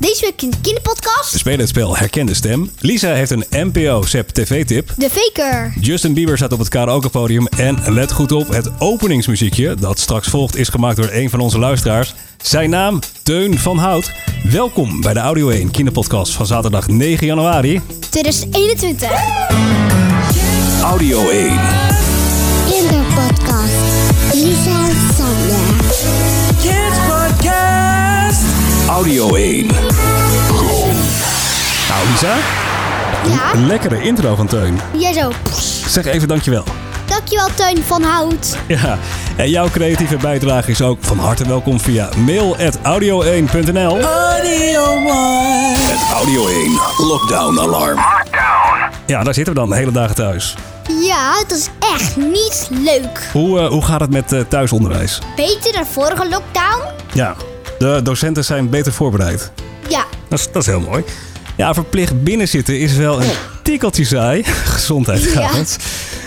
Deze week in de kinderpodcast. We spelen het spel Herkende Stem. Lisa heeft een NPO-SEP TV-tip. De Faker. Justin Bieber staat op het karaokepodium. En let goed op, het openingsmuziekje dat straks volgt is gemaakt door een van onze luisteraars. Zijn naam, Teun van Hout. Welkom bij de Audio 1 kinderpodcast van zaterdag 9 januari. 2021. Audio 1. Kinderpodcast. Lisa en Sander. Audio 1. Nou Lisa, Ja? een lekkere intro van Teun. Jij zo. Zeg even dankjewel. Dankjewel Teun van Hout. Ja, en jouw creatieve bijdrage is ook van harte welkom via mail.audio1.nl. Audio One. Het Audio 1 Lockdown Alarm. Ja, daar zitten we dan de hele dagen thuis. Ja, dat is echt niet leuk. Hoe, eh, hoe gaat het met eh, thuisonderwijs? Beter dan vorige lockdown? Ja, de docenten zijn beter voorbereid. Ja. Dat is, dat is heel mooi. Ja, verplicht binnenzitten is wel een tikkeltje saai. Gezondheid gaat het.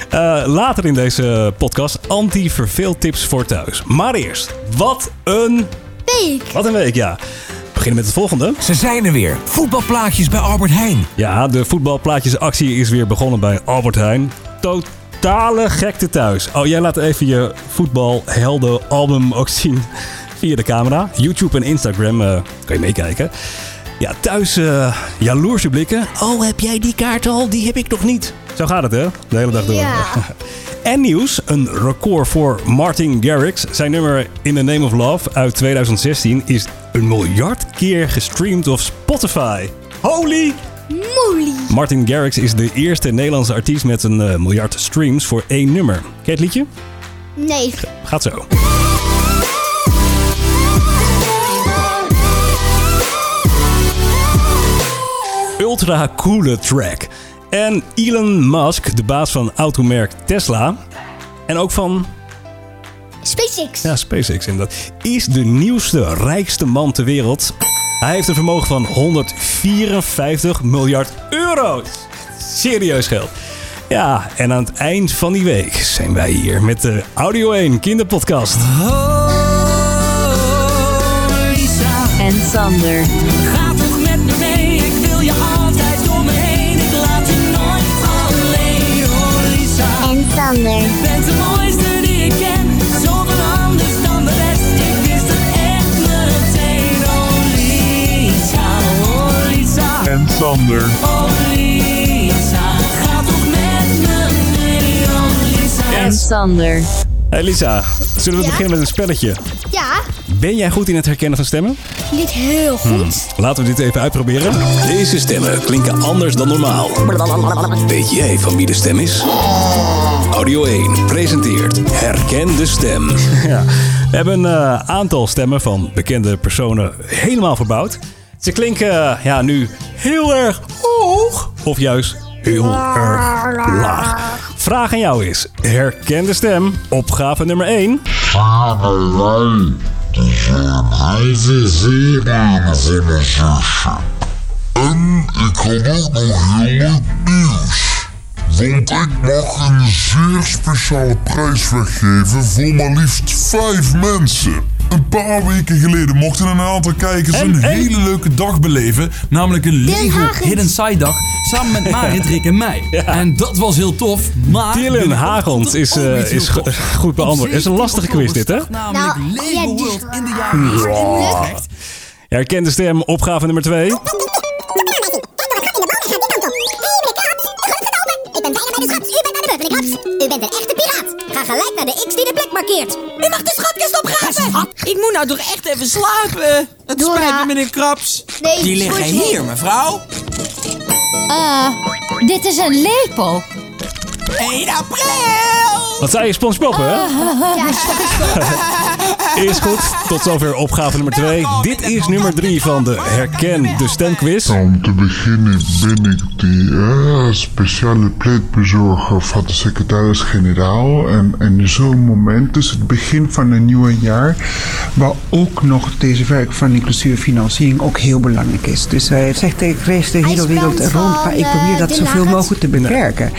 Eh, later in deze podcast anti-verveeltips voor thuis. Maar eerst, wat een, Week. wat een week, ja. We beginnen met het volgende. Ze zijn er weer. Voetbalplaatjes bij Albert Heijn. Ja, de voetbalplaatjesactie is weer begonnen bij Albert Heijn. Totale gekte thuis. Oh, jij laat even je voetbalhelden album ook zien via de camera. YouTube en Instagram eh, kan je meekijken. Ja, thuis eh jaloerse blikken. Oh, heb jij die kaart al? Die heb ik nog niet. Zo gaat het, hè? De hele dag door. Ja. En nieuws, een record voor Martin Garrix. Zijn nummer In the Name of Love uit 2016 is een miljard keer gestreamd op Spotify. Holy Moeilijk. Martin Garrix is de eerste Nederlandse artiest met een eh, miljard streams voor één nummer. Ken je het liedje? Nee. Gaat zo. Ultra coole track. En Elon Musk, de baas van automerk Tesla. En ook van SpaceX. ja, SpaceX inderdaad. Is de nieuwste, rijkste man ter wereld. Hij heeft een vermogen van 154 miljard euro. Serieus geld. Ja, en aan het eind van die week zijn wij hier met de Audio 1 kinderpodcast. Oh, Lisa. en Sander. Ga Sander. Je bent de mooiste die ik ken. Zoveel anders dan de rest. Ik wist het echt meteen. Oh, Lisa. Oh, Lisa. en Sander. Oh, Lisa. Ga toch met me mee. Oh, Lisa. En Sander. Hey Lisa, zullen we Ja? beginnen met een spelletje? Ja. Ben jij goed in het herkennen van stemmen? Niet heel goed. Laten we dit even uitproberen. Deze stemmen klinken anders dan normaal. Weet jij van wie de stem is? Audio 1 presenteert Herken de Stem. Ja, we hebben een eh, aantal stemmen van bekende personen helemaal verbouwd. Ze klinken eh, ja, nu heel erg hoog of juist heel erg laag. Vraag aan jou is, herken de stem, opgave nummer 1. Vaderlei, die zijn huizen zeer aan zijn. En ik had ook nog heel nieuws. Want ik mag een zeer speciale prijs weggeven voor maar liefst vijf mensen. Een paar weken geleden mochten een aantal kijkers En- een en- hele leuke dag beleven. Namelijk een Lego. Hidden Side dag samen met Marit, Rick en mij. En dat was heel tof, maar... Dylan er is, eh, is goed beantwoord. Op Is een lastige 17 quiz dit, hè? Namelijk Nou, Lego ja, World in de jaren Ja. Utrecht. Herken de stem, opgave nummer 2. De schat. U bent naar de buffelinghaps. U bent een echte piraat. Ga gelijk naar de X die de plek markeert. U mag de schatkist opgraven. Ik moet nou toch echt even slapen. Het Dora. spijt me, meneer Krabs. Nee, Die liggen hier, mevrouw. Eh, dit is een lepel. 1 april. Wat zei je, SpongeBob, hè? Ja, Is goed. Tot zover opgave nummer 2. Dit is nummer 3 van de Herken de Stemquiz. Om te beginnen ben ik de eh, speciale pleitbezorger van de secretaris-generaal. En, en zo'n moment is het begin van een nieuw jaar, waar ook nog deze werk van inclusieve financiering ook heel belangrijk is. Dus hij zegt, ik reis de hele wereld rond, maar ik probeer eh, dat zoveel mogelijk te beperken.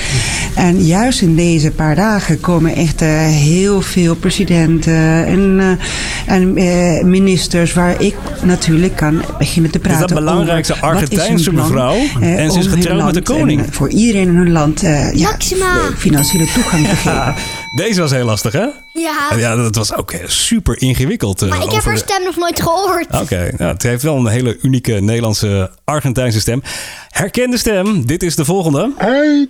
En juist in deze paar dagen komen echt eh, heel veel presidenten en en, eh, en eh, ministers waar ik natuurlijk kan beginnen te praten. belangrijkste wat is hun Argentijnse mevrouw eh, en ze is getrouwd met de koning. en, voor iedereen in hun land eh, ja, Maxima. financiële toegang te geven. Deze was heel lastig, hè? Ja. Ja, dat was ook super ingewikkeld. Maar ik heb haar stem nog nooit gehoord. Oké, nou, het heeft wel een hele unieke Nederlandse Argentijnse stem. Herkende stem, dit is de volgende. Oké,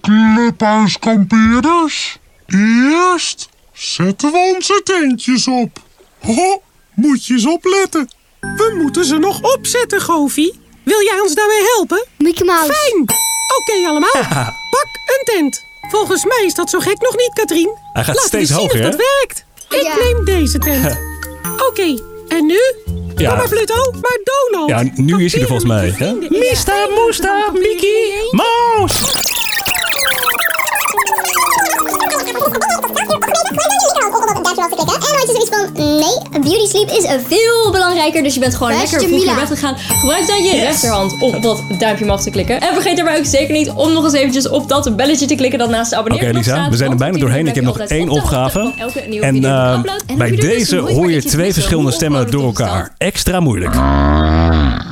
clubhuiskampeerders. Eerst zetten we onze tentjes op. Ho, moet je eens opletten. We moeten ze nog opzetten, Goofy. Wil jij ons daarbij helpen? Mickey Mouse. Fijn. Oké allemaal. Pak een tent. Volgens mij is dat zo gek nog niet, Katrien. Hij gaat Laten steeds we zien hoger, of hè? dat werkt. Ik Ja. neem deze tent. Oké, en nu? Ja. Kom maar Pluto, maar Donald. Ja, nu is hij er volgens mij. Hè? Mista, moesta, Mickey. Mouse! En had je zoiets van, nee, beauty sleep is veel belangrijker. Dus je bent gewoon lekker vroeg Mila. naar bed gegaan. Gebruik dan je rechterhand op dat duimpje omhoog te klikken. En vergeet daarbij ook zeker niet om nog eens eventjes op dat belletje te klikken dat naast de Oké abonneerknop Lisa, we zijn er bijna doorheen. Ik heb nog één opgave. En eh. En bij dus deze hoor je iets twee verschillende stemmen door elkaar. Extra moeilijk.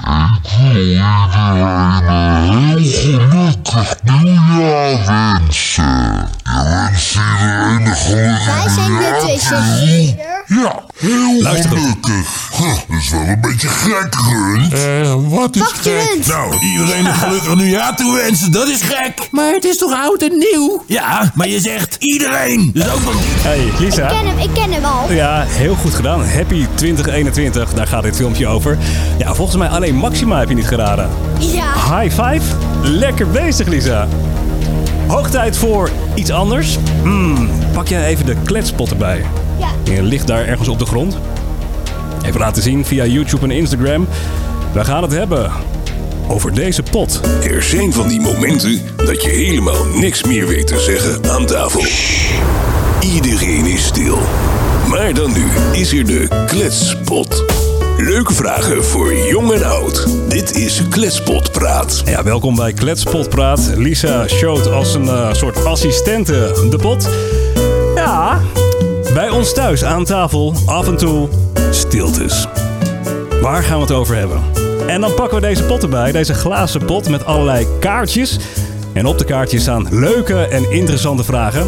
Heel gelukkig nieuwjaar wensen. Je wens iedereen een gelukkig Wij zijn de toe. Ja, heel Luister gelukkig. Huh, dat is wel een beetje gek, Rund. Eh, wat is je gek? Nou, iedereen een gelukkig nieuwjaar toewensen, dat is gek. Maar het is toch oud en nieuw? Ja, maar je zegt iedereen. Dus ook nog Hey Lisa. Ik ken hem, ik ken hem al. Ja, heel goed gedaan. Happy 2021, daar gaat dit filmpje over. Ja, volgens mij alleen Maxima heb je niet geraden. Ja. High five. Lekker bezig, Lisa. Hoog tijd voor iets anders. Hmm, pak jij even de kletspot erbij. Ja. Je ligt daar ergens op de grond. Even laten zien via YouTube en Instagram. We gaan het hebben over deze pot. Er zijn van die momenten dat je helemaal niks meer weet te zeggen aan tafel. Iedereen is stil. Maar dan nu is er de kletspot. Leuke vragen voor jong en oud. Dit is Kletspotpraat. Ja, welkom bij Kletspot Praat. Lisa showt als een eh, soort assistente de pot. Ja, bij ons thuis aan tafel af en toe stiltes. Waar gaan we het over hebben? En dan pakken we deze pot erbij, deze glazen pot met allerlei kaartjes. En op de kaartjes staan leuke en interessante vragen.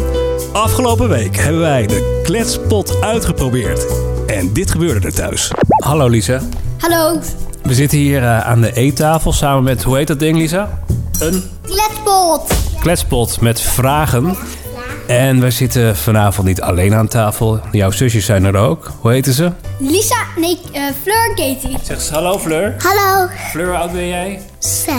Afgelopen week hebben wij de kletspot uitgeprobeerd. En dit gebeurde er thuis. Hallo Lisa. Hallo. We zitten hier eh, aan de eettafel samen met, hoe heet dat ding Lisa? Een Kletpot. kletspot met vragen. En wij zitten vanavond niet alleen aan tafel. Jouw zusjes zijn er ook. Hoe heten ze? Lisa, nee, eh, Fleur en Katie. Zeg eens hallo Fleur. Hallo. Fleur, hoe oud ben jij? Zes.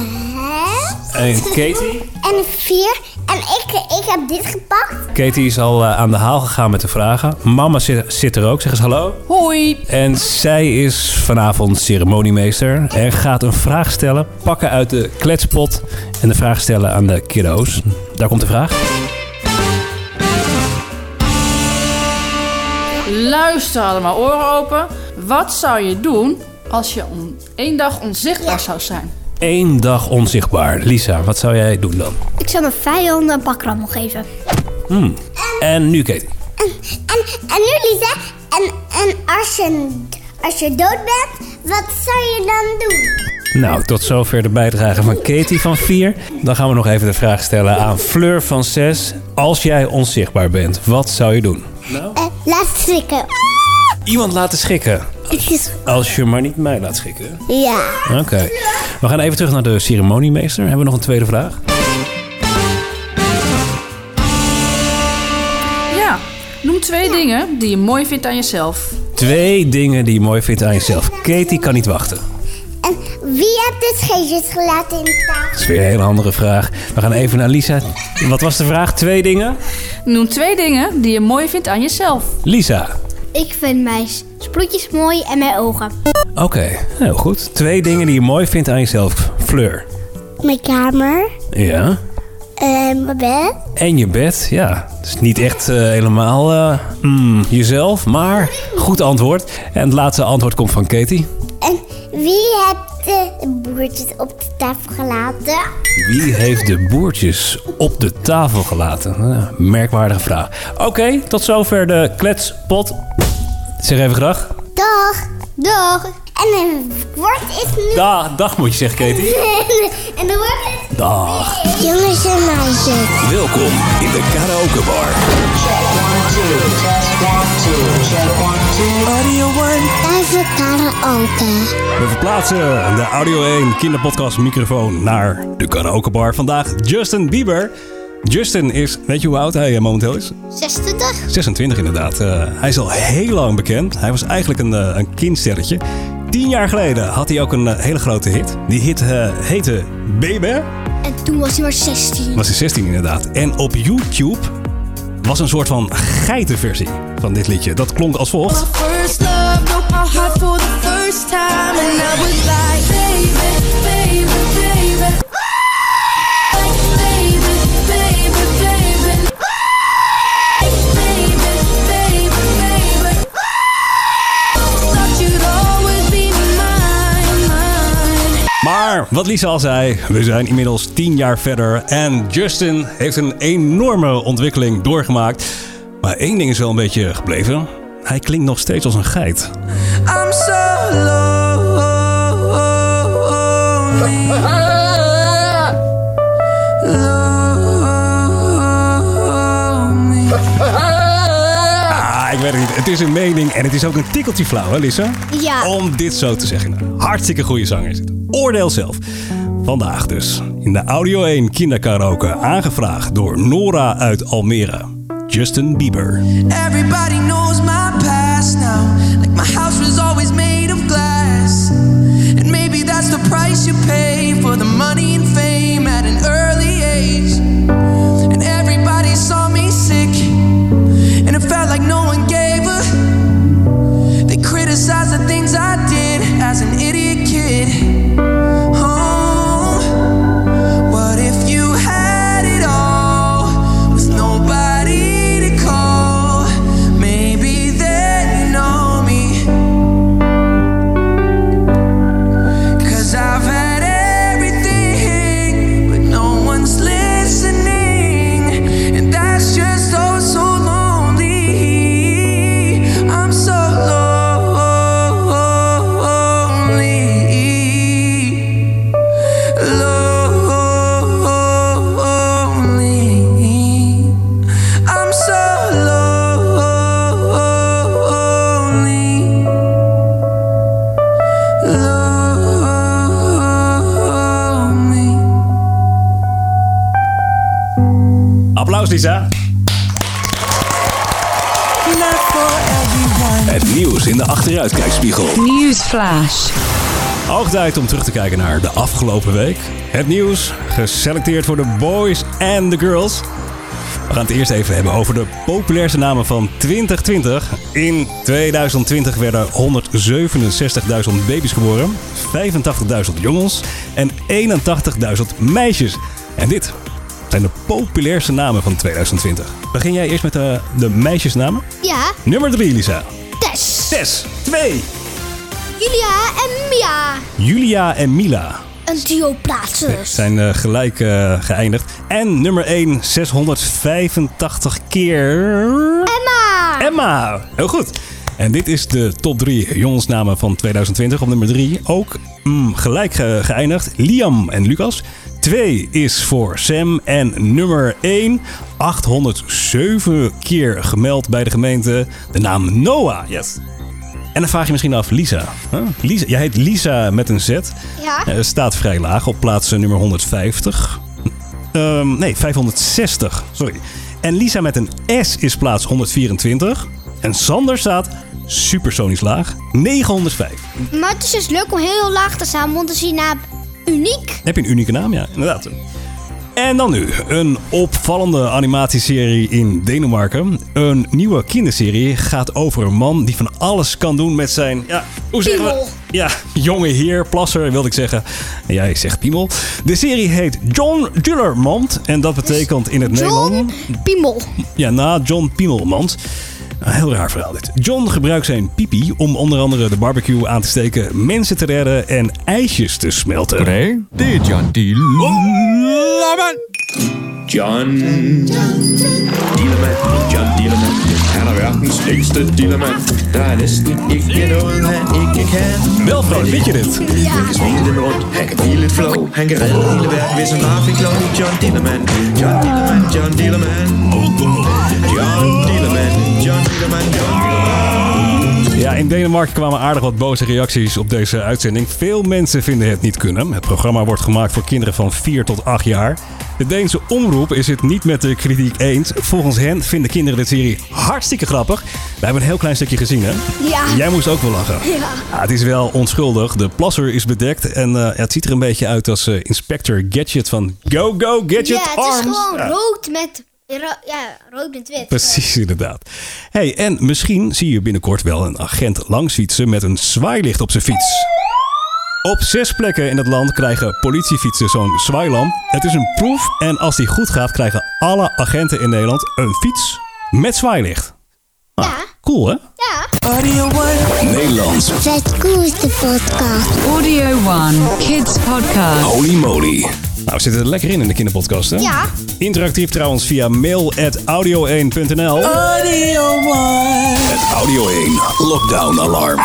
En Katie? En vier. En ik, ik heb dit gepakt. Katie is al eh, aan de haal gegaan met de vragen. Mama zit, zit er ook. Zeg eens hallo. Hoi. En zij is vanavond ceremoniemeester en gaat een vraag stellen, pakken uit de kletspot en de vraag stellen aan de kiddo's. Daar komt de vraag. Luister allemaal, oren open. Wat zou je doen als je om één dag onzichtbaar zou zijn? Eén dag onzichtbaar. Lisa, wat zou jij doen dan? Ik zou mijn vijanden een pakrammel geven. Hmm. En nu Katie. En, en nu Lisa, en, en als, je, als je dood bent, wat zou je dan doen? Nou, tot zover de bijdrage van Katie van 4. Dan gaan we nog even de vraag stellen aan Fleur van 6. Als jij onzichtbaar bent, wat zou je doen? Eh, laat schrikken. Iemand laten is... Als je maar niet mij laat schikken. Ja. Oké. We gaan even terug naar de ceremoniemeester. Hebben we nog een tweede vraag? Ja, noem twee dingen die je mooi vindt aan jezelf. Twee dingen die je mooi vindt aan jezelf. Katie kan niet wachten. De scheetjes gelaten in de tafel? Dat is weer een hele andere vraag. We gaan even naar Lisa. Wat was de vraag? Twee dingen? Noem twee dingen die je mooi vindt aan jezelf. Lisa. Ik vind mijn sproetjes mooi en mijn ogen. Oké, heel goed. Twee dingen die je mooi vindt aan jezelf. Fleur. Mijn kamer. Ja. En mijn bed. En je bed, ja. Dus niet echt eh, helemaal eh, mm, jezelf, maar goed antwoord. En het laatste antwoord komt van Katie. En wie heeft de boertjes op de tafel gelaten? Wie heeft de boertjes op de tafel gelaten? Eh, merkwaardige vraag. Oké, tot zover de kletspot. Zeg even graag. Dag. Dag. En een woord is nu... Dag, dag moet je zeggen, Katie. en dan wordt het... Dag. Jongens en meisjes. Welkom in de karaoke bar. Audio One. Even karaoke. We verplaatsen de Audio 1 kinderpodcast microfoon naar de karaokebar. Vandaag Justin Bieber. Justin is, weet je hoe oud hij eh, momenteel is? 26. 26 inderdaad. Eh, hij is al heel lang bekend. Hij was eigenlijk een, eh, een kindsterretje. Tien jaar geleden had hij ook een hele grote hit. Die hit heette Baby. En toen was hij maar 16. Was hij 16 inderdaad. En op YouTube was een soort van geitenversie van dit liedje. Dat klonk als volgt. Maar wat Lisa al zei, we zijn inmiddels 10 jaar verder. En Justin heeft een enorme ontwikkeling doorgemaakt. Maar één ding is wel een beetje gebleven. Hij klinkt nog steeds als een geit. I'm so lonely. Ah, ik weet het niet. Het is een mening en het is ook een tikkeltje flauw, hè Lisa? Ja. Om dit zo te zeggen. Hartstikke goede zanger is het. Oordeel zelf. Vandaag dus in de Audio 1 kinderkaraoke aangevraagd door Nora uit Almere. Justin Bieber. Everybody knows my past now. Like my house was always made of glass. And maybe that's the price you pay for the money and fame achteruitkijkspiegel. Newsflash. Hoog tijd om terug te kijken naar de afgelopen week. Het nieuws, geselecteerd voor de boys en de girls. We gaan het eerst even hebben over de populairste namen van 2020. In 2020 werden 167.000 baby's geboren, 85.000 jongens en 81.000 meisjes. En dit zijn de populairste namen van 2020. Begin jij eerst met de, de meisjesnamen? Ja. Nummer 3, Lisa. Tess. Tess. 2. Julia en Mia. Julia en Mila. Een duo plaatsen. zijn eh, gelijk eh, geëindigd. En nummer 1, 685 keer... Emma. Emma. Heel goed. En dit is de top 3 jongensnamen van 2020. Op nummer 3 ook mm, gelijk ge- geëindigd. Liam en Lucas. 2 is voor Sam. En nummer 1, 807 keer gemeld bij de gemeente. De naam Noah. Yes. En dan vraag je misschien af, Lisa. Huh? Lisa jij heet Lisa met een Z. Ja. Eh, staat vrij laag op plaats nummer 150. Ehm, nee, 560. Sorry. En Lisa met een S is plaats 124. En Sander staat supersonisch laag 905. Maar het is dus leuk om heel laag te staan, want dan is je naam uniek. Heb je een unieke naam? Ja, inderdaad. En dan nu, een opvallende animatieserie in Denemarken. Een nieuwe kinderserie gaat over een man die van alles kan doen met zijn... Ja, hoe zeggen we? Ja, jonge heer, plasser wilde ik zeggen. En jij zegt piemel. De serie heet John Jullermond. En dat betekent in het John Nederlands... Piemel. Ja, na John Piemelmans. Een heel raar verhaal dit. John gebruikt zijn pipi om onder andere de barbecue aan te steken, mensen te redden en ijsjes te smelten. Det er John. Lommen. John Dealerman, John Dealerman. Han er verdens længste dealerman. Der er næsten ikke noget, han ikke kan. Je dit? Han kan svinge den rundt, han kan deale lidt flow. Han kan redde hele verden, hvis han bare fik lov. John Dealerman, John Dealerman, John Dealerman. John Dealerman, John Dealerman, John Dealerman. Ja, in Denemarken kwamen aardig wat boze reacties op deze uitzending. Veel mensen vinden het niet kunnen. Het programma wordt gemaakt voor kinderen van 4 tot 8 jaar. De Deense omroep is het niet met de kritiek eens. Volgens hen vinden kinderen de serie hartstikke grappig. We hebben een heel klein stukje gezien, hè? Ja. Jij moest ook wel lachen. Ja. Ja, het is wel onschuldig. De plasser is bedekt en eh, het ziet er een beetje uit als eh, Inspector Gadget van Go Go Gadget Ja, het is Arms. gewoon rood met... ro- ja, rood met wit. Precies, inderdaad. Hey, en misschien zie je binnenkort wel een agent langsfietsen met een zwaailicht op zijn fiets. Op zes plekken in het land krijgen politiefietsen zo'n zwaailamp. Het is een proef en als die goed gaat krijgen alle agenten in Nederland een fiets met zwaailicht. Ah, Cool hè? Nederlands. Zet koers de podcast. Audio One Kids Podcast. Holy moly. Nou, we zitten er lekker in in de kinderpodcast hè? Ja. Interactief trouwens via mail.audio1.nl Audio One. Het Audio 1 Lockdown Alarm.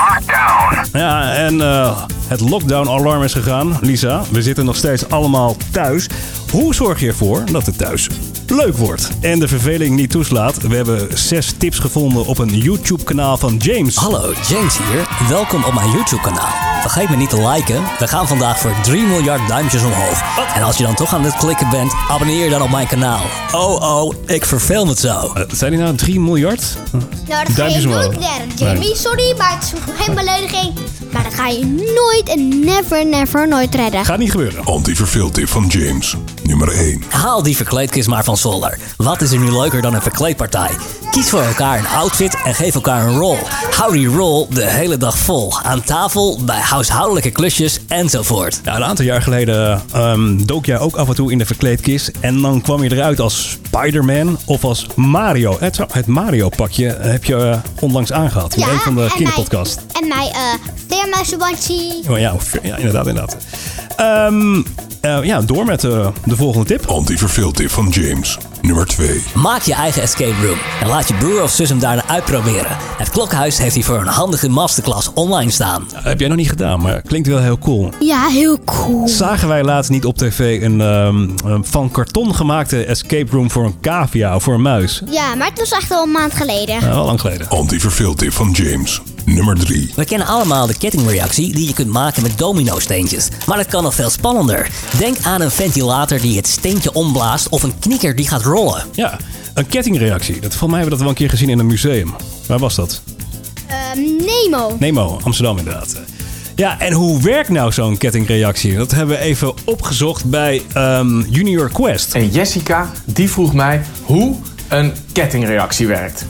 Ja, en eh, het lockdown-alarm is gegaan. Lisa, we zitten nog steeds allemaal thuis. Hoe zorg je ervoor dat het thuis leuk wordt en de verveling niet toeslaat? We hebben zes tips gevonden op een YouTube-kanaal van James. Hallo, James hier. Welkom op mijn YouTube-kanaal. Vergeet me niet te liken. We gaan vandaag voor 3 miljard duimpjes omhoog. En als je dan toch aan het klikken bent, abonneer je dan op mijn kanaal. Oh oh, ik verveel me zo. Uh, zijn die nou 3 miljard? Nou, dat ga je Duimpjes nooit leren. Nee. Sorry, maar het is geen belediging. Maar dat ga je nooit en never, never, nooit redden. Gaat niet gebeuren. Antiverveeltip van James. Nummer 1. Haal die verkleedkist maar van zolder. Wat is er nu leuker dan een verkleedpartij? Kies voor elkaar een outfit en geef elkaar een rol. Hou die rol de hele dag vol. Aan tafel, bij huishoudelijke klusjes enzovoort. Ja, een aantal jaar geleden ehm, dook jij ook af en toe in de verkleedkist. En dan kwam je eruit als Spider-Man of als Mario. Het, het Mario-pakje heb je eh, onlangs aangehad in een van de en kinderpodcast. en mij eh vleermuizenbandje. Oh, ja, of- ja, inderdaad, inderdaad. Ehm, eh, ja, door met de volgende tip. Antiverveeltip van James. Nummer 2. Maak je eigen escape room en laat je broer of zus hem daarna uitproberen. Het klokhuis heeft hier voor een handige masterclass online staan. heb jij nog niet gedaan, maar klinkt wel heel cool. Ja, heel cool. Zagen wij laatst niet op tv een ehm, een van karton gemaakte escape room voor een cavia of voor een muis? Ja, maar het was echt al een maand geleden. Ja, wel lang geleden. Antiverveeltip van James. Nummer 3. We kennen allemaal de kettingreactie die je kunt maken met domino-steentjes. Maar dat kan nog veel spannender. Denk aan een ventilator die het steentje omblaast of een knieker die gaat rollen. Ja, een kettingreactie. Dat, volgens mij hebben we dat wel een keer gezien in een museum. Waar was dat? Ehm, Nemo. Nemo, Amsterdam inderdaad. Ja, en hoe werkt nou zo'n kettingreactie? Dat hebben we even opgezocht bij ehm, Junior Quest. En Jessica, die vroeg mij hoe een kettingreactie werkt.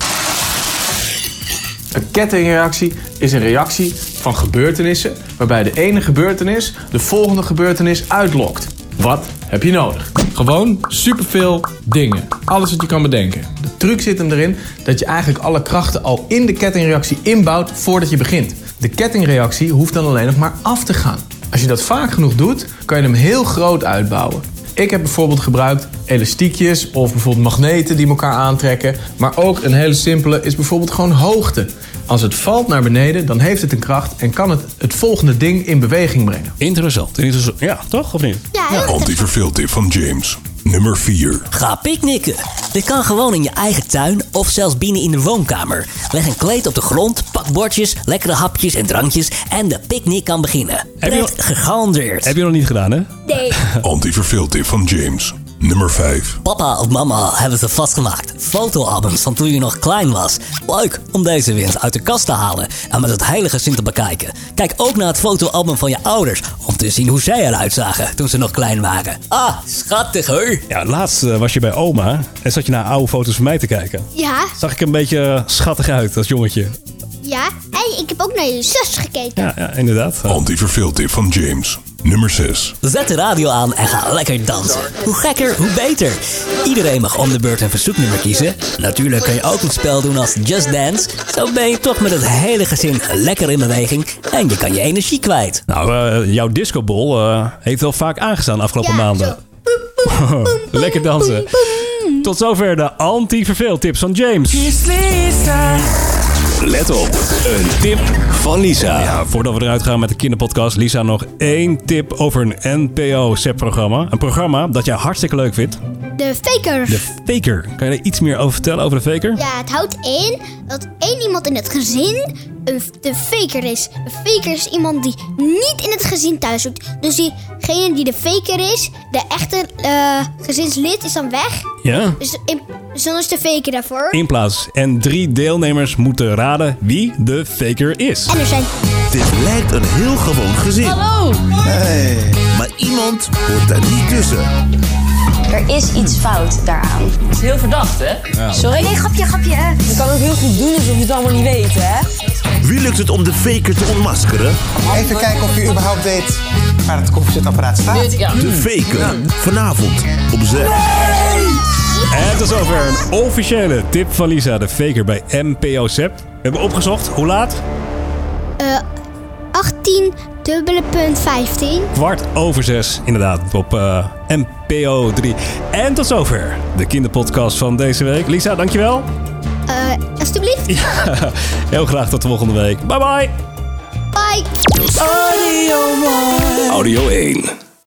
Een kettingreactie is een reactie van gebeurtenissen waarbij de ene gebeurtenis de volgende gebeurtenis uitlokt. Wat heb je nodig? Gewoon superveel dingen. Alles wat je kan bedenken. De truc zit hem erin dat je eigenlijk alle krachten al in de kettingreactie inbouwt voordat je begint. De kettingreactie hoeft dan alleen nog maar af te gaan. Als je dat vaak genoeg doet, kan je hem heel groot uitbouwen. Ik heb bijvoorbeeld gebruikt elastiekjes of bijvoorbeeld magneten die elkaar aantrekken. Maar ook een hele simpele is bijvoorbeeld gewoon hoogte. Als het valt naar beneden, dan heeft het een kracht en kan het het volgende ding in beweging brengen. Interessant. Interessant. Ja, toch? Of niet? Ja, Antiverveeltip van James. Nummer 4. Ga picknicken. Dit kan gewoon in je eigen tuin of zelfs binnen in de woonkamer. Leg een kleed op de grond, pak bordjes, lekkere hapjes en drankjes en de picknick kan beginnen. Heb je gegarandeerd. Heb je nog niet gedaan, hè? Nee. Antiverveeltip van James. Nummer 5. Papa of mama hebben ze vastgemaakt. Fotoalbums van toen je nog klein was. Leuk om deze weer eens uit de kast te halen en met het hele gezin te bekijken. Kijk ook naar het fotoalbum van je ouders om te zien hoe zij eruit zagen toen ze nog klein waren. Ah, schattig hoor. Ja, laatst eh, was je bij oma en zat je naar oude foto's van mij te kijken. Ja, Zag ik een beetje eh, schattig uit als jongetje. ja. En ik heb ook naar je zus gekeken. Ja, ja inderdaad. Antiverveeltip van James. Nummer 6. Zet de radio aan en ga lekker dansen. Hoe gekker, hoe beter. Iedereen mag om de beurt een verzoeknummer kiezen. Natuurlijk kan je ook een spel doen als Just Dance. Zo ben je toch met het hele gezin lekker in beweging en je kan je energie kwijt. Nou, eh, jouw discobol eh heeft wel vaak aangestaan de afgelopen maanden. Lekker dansen. Tot zover de anti-verveeltips van James. Let op, een tip van Lisa. Ja, voordat we eruit gaan met de kinderpodcast, Lisa, nog één tip over een NPO-SEP-programma. Een programma dat jij hartstikke leuk vindt. De faker. De Faker. Kan je er iets meer over vertellen over de Faker? Ja, het houdt in dat één iemand in het gezin een, de faker is. Een faker is iemand die niet in het gezin thuis zoekt. Dus diegene die de faker is, de echte eh, gezinslid, is dan weg. Ja. Dus, in, dus dan is de faker daarvoor. In plaats. En drie deelnemers moeten raden wie de Faker is. En er zijn Dit lijkt een heel gewoon gezin. Hallo! Hey. Maar iemand hoort daar niet tussen. Er is iets fout daaraan. Het is heel verdacht, hè? Sorry? Nee, grapje, grapje. Je kan ook heel goed doen alsof je het allemaal niet weet, hè? Wie lukt het om de faker te ontmaskeren? Even kijken of je überhaupt weet waar het koffiezetapparaat staat. De faker. Vanavond om zes. En tot zover een officiële tip van Lisa, de Faker bij NPO SEP. We hebben opgezocht, hoe laat? eh 18 dubbele punt 15. Kwart over zes, inderdaad, op eh, NPO 3. En tot zover de kinderpodcast van deze week. Lisa, dankjewel. Eh, alsjeblieft. Heel graag tot de volgende week. Bye bye. Bye. Audio 1.